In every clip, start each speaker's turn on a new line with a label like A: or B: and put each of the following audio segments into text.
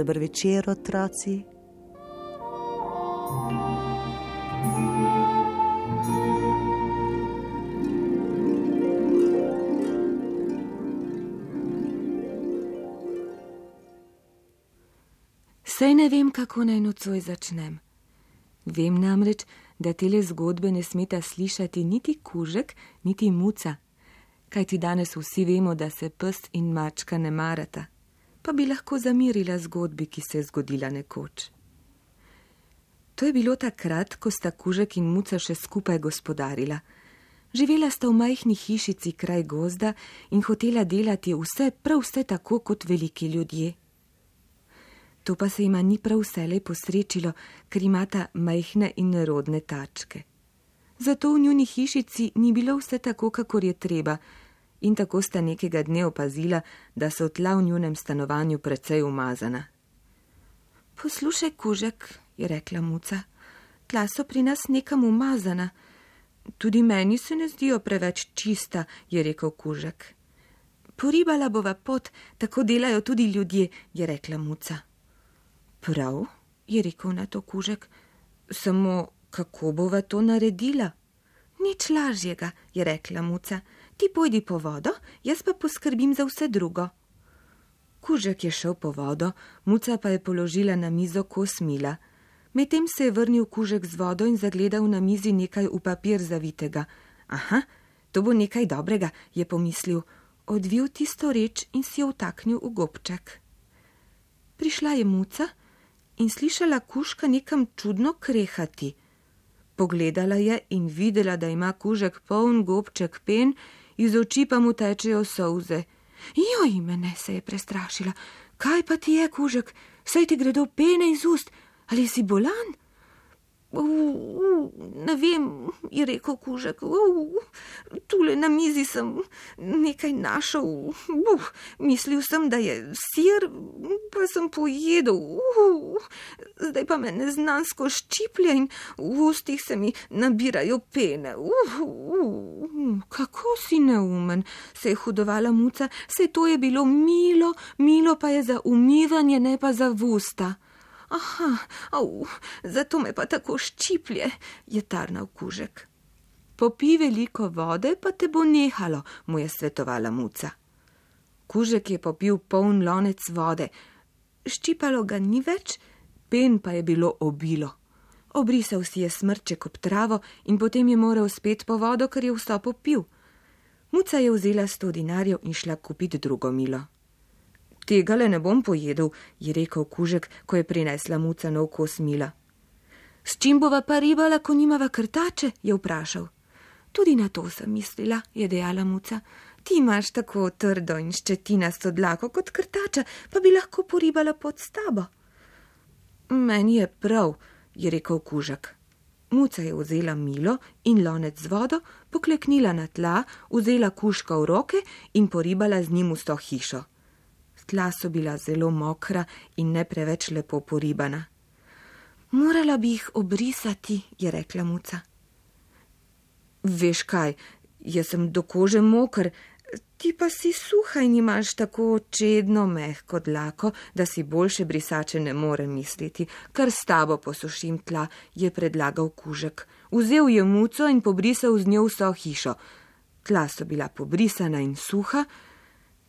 A: dober večer, otroci.
B: Sej ne vem, kako naj nocoj začnem. Vem namreč, da tele zgodbe ne smeta slišati niti kužek, niti muca, kajti danes vsi vemo, da se pst in mačka ne marata, pa bi lahko zamirila zgodbi, ki se je zgodila nekoč. To je bilo takrat, ko sta kužek in muca še skupaj gospodarila. Živela sta v majhni hišici kraj gozda in hotela delati vse, prav vse tako kot veliki ljudje. To pa se jima ni prav vselej posrečilo, ker imata majhne in nerodne tačke. Zato v njuni hišici ni bilo vse tako, kakor je treba, in tako sta nekega dne opazila, da so tla v njunem stanovanju precej umazana. Poslušaj, kužek, je rekla muca, tla so pri nas nekam umazana. Tudi meni se ne zdijo preveč čista, je rekel kužek. Poribala bova pot, tako delajo tudi ljudje, je rekla muca. Prav, je rekel na to kužek, samo kako bova to naredila? Nič lažjega, je rekla muca. Ti pojdi po vodo, jaz pa poskrbim za vse drugo. Kužek je šel po vodo, muca pa je položila na mizo kos mila. Medtem se je vrnil kužek z vodo in zagledal na mizi nekaj v papir zavitega. Aha, to bo nekaj dobrega, je pomislil, odvil tisto reč in si jo vtaknil v gobček. Prišla je muca in slišala kužka nekam čudno krehati. Pogledala je in videla, da ima kužek poln gobček pen, iz oči pa mu tečejo solze. Joj, mene se je prestrašila. Kaj pa ti je, kužek, saj ti gredo pene iz ust, ali si bolan? Uh, ne vem, je rekel kužek. Uh, tule na mizi sem nekaj našel. Uh, mislil sem, da je sir, pa sem pojedel. Uh, zdaj pa me neznansko ščiplja in v ustih se mi nabirajo pene. Uh, uh, kako si neumen, se je hudovala muca, se to je bilo milo, milo pa je za umivanje, ne pa za vusta. Aha, au, zato me pa tako ščiplje, je tarnal kužek. Popi veliko vode, pa te bo nehalo, mu je svetovala muca. Kužek je popil poln lonec vode, ščipalo ga ni več, pen pa je bilo obilo. Obrisal si je smrček ob travo in potem je moral spet po vodo, ker je vso popil. Muca je vzela sto dinarjev in šla kupiti drugo milo. Tega le ne bom pojedel, je rekel kužek, ko je prinesla muca nov kos mila. S čim bova pa ribala, ko nimava krtače? je vprašal. Tudi na to sem mislila, je dejala muca. Ti imaš tako trdo in ščetinasto dlako kot krtača, pa bi lahko poribala pod stabo. Meni je prav, je rekel kužek. Muca je vzela milo in lonec z vodo, pokleknila na tla, vzela kuška v roke in poribala z njim v sto hišo tla so bila zelo mokra in ne preveč lepo poribana. Morala bi jih obrisati, je rekla muca. Veš kaj, jaz sem do kože mokr, ti pa si suha in imaš tako čedno mehko dlako, da si boljše brisače ne more misliti, kar s tabo posušim tla, je predlagal kužek. Vzel je muco in pobrisal z njo vso hišo. Tla so bila pobrisana in suha,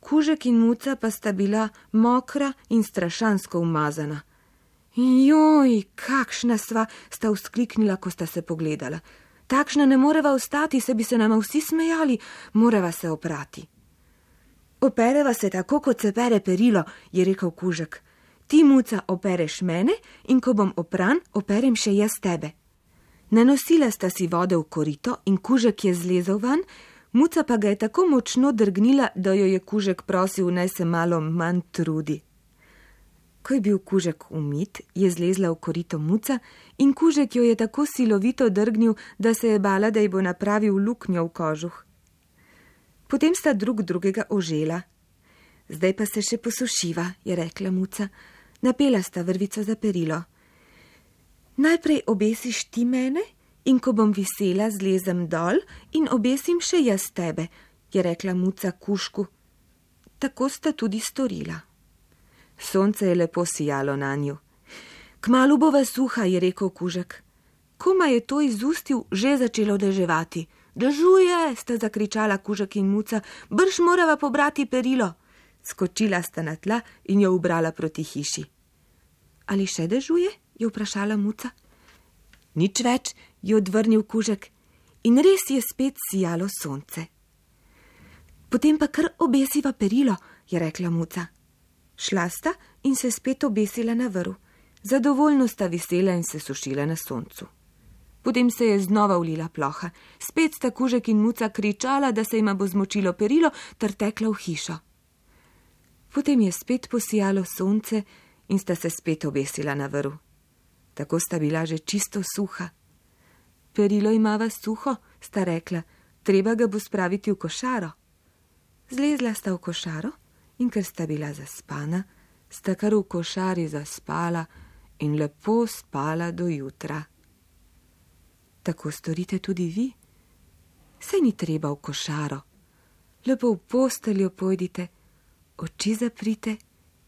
B: kužek in muca pa sta bila mokra in strašansko umazana. Joj, kakšna sva, sta vzkliknila, ko sta se pogledala. Takšna ne moreva ostati, se bi se nama vsi smejali, moreva se oprati. Opereva se tako, kot se pere perilo, je rekel kužek. Ti, muca, opereš mene in ko bom opran, operem še jaz tebe. Nanosila sta si vode v korito in kužek je zlezel ven, Muca pa ga je tako močno drgnila, da jo je kužek prosil, naj se malo manj trudi. Ko je bil kužek umit, je zlezla v korito muca in kužek jo je tako silovito drgnil, da se je bala, da ji bo napravil luknjo v kožuh. Potem sta drug drugega ožela. Zdaj pa se še posušiva, je rekla muca. Napela sta vrvico za perilo. Najprej obesiš ti mene in ko bom visela, zlezem dol in obesim še jaz tebe, je rekla muca kušku. Tako sta tudi storila. Sonce je lepo sijalo na njo. Kmalu bova suha, je rekel kužek. Kuma je to izustil, že začelo deževati. Dežuje, sta zakričala kužek in muca, brž morava pobrati perilo. Skočila sta na tla in jo ubrala proti hiši. Ali še dežuje? je vprašala muca. Nič več, je odvrnil kužek, in res je spet sijalo sonce. Potem pa kar obesiva perilo, je rekla muca. Šla sta in se spet obesila na vrhu. Zadovoljno sta visela in se sušila na soncu. Potem se je znova ulila ploha, spet sta kužek in muca kričala, da se jima bo zmočilo perilo, ter tekla v hišo. Potem je spet posijalo sonce in sta se spet obesila na vrhu. Tako sta bila že čisto suha. Perilo imava suho, sta rekla, treba ga bo spraviti v košaro. Zlezla sta v košaro in ker sta bila zaspana, sta kar v košari zaspala in lepo spala do jutra. Tako storite tudi vi. Se ni treba v košaro, lepo v posteljo pojdite, oči zaprite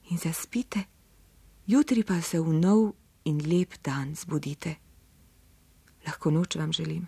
B: in zaspite, jutri pa se v nov in lep dan zbudite. Lahko noč vam želim.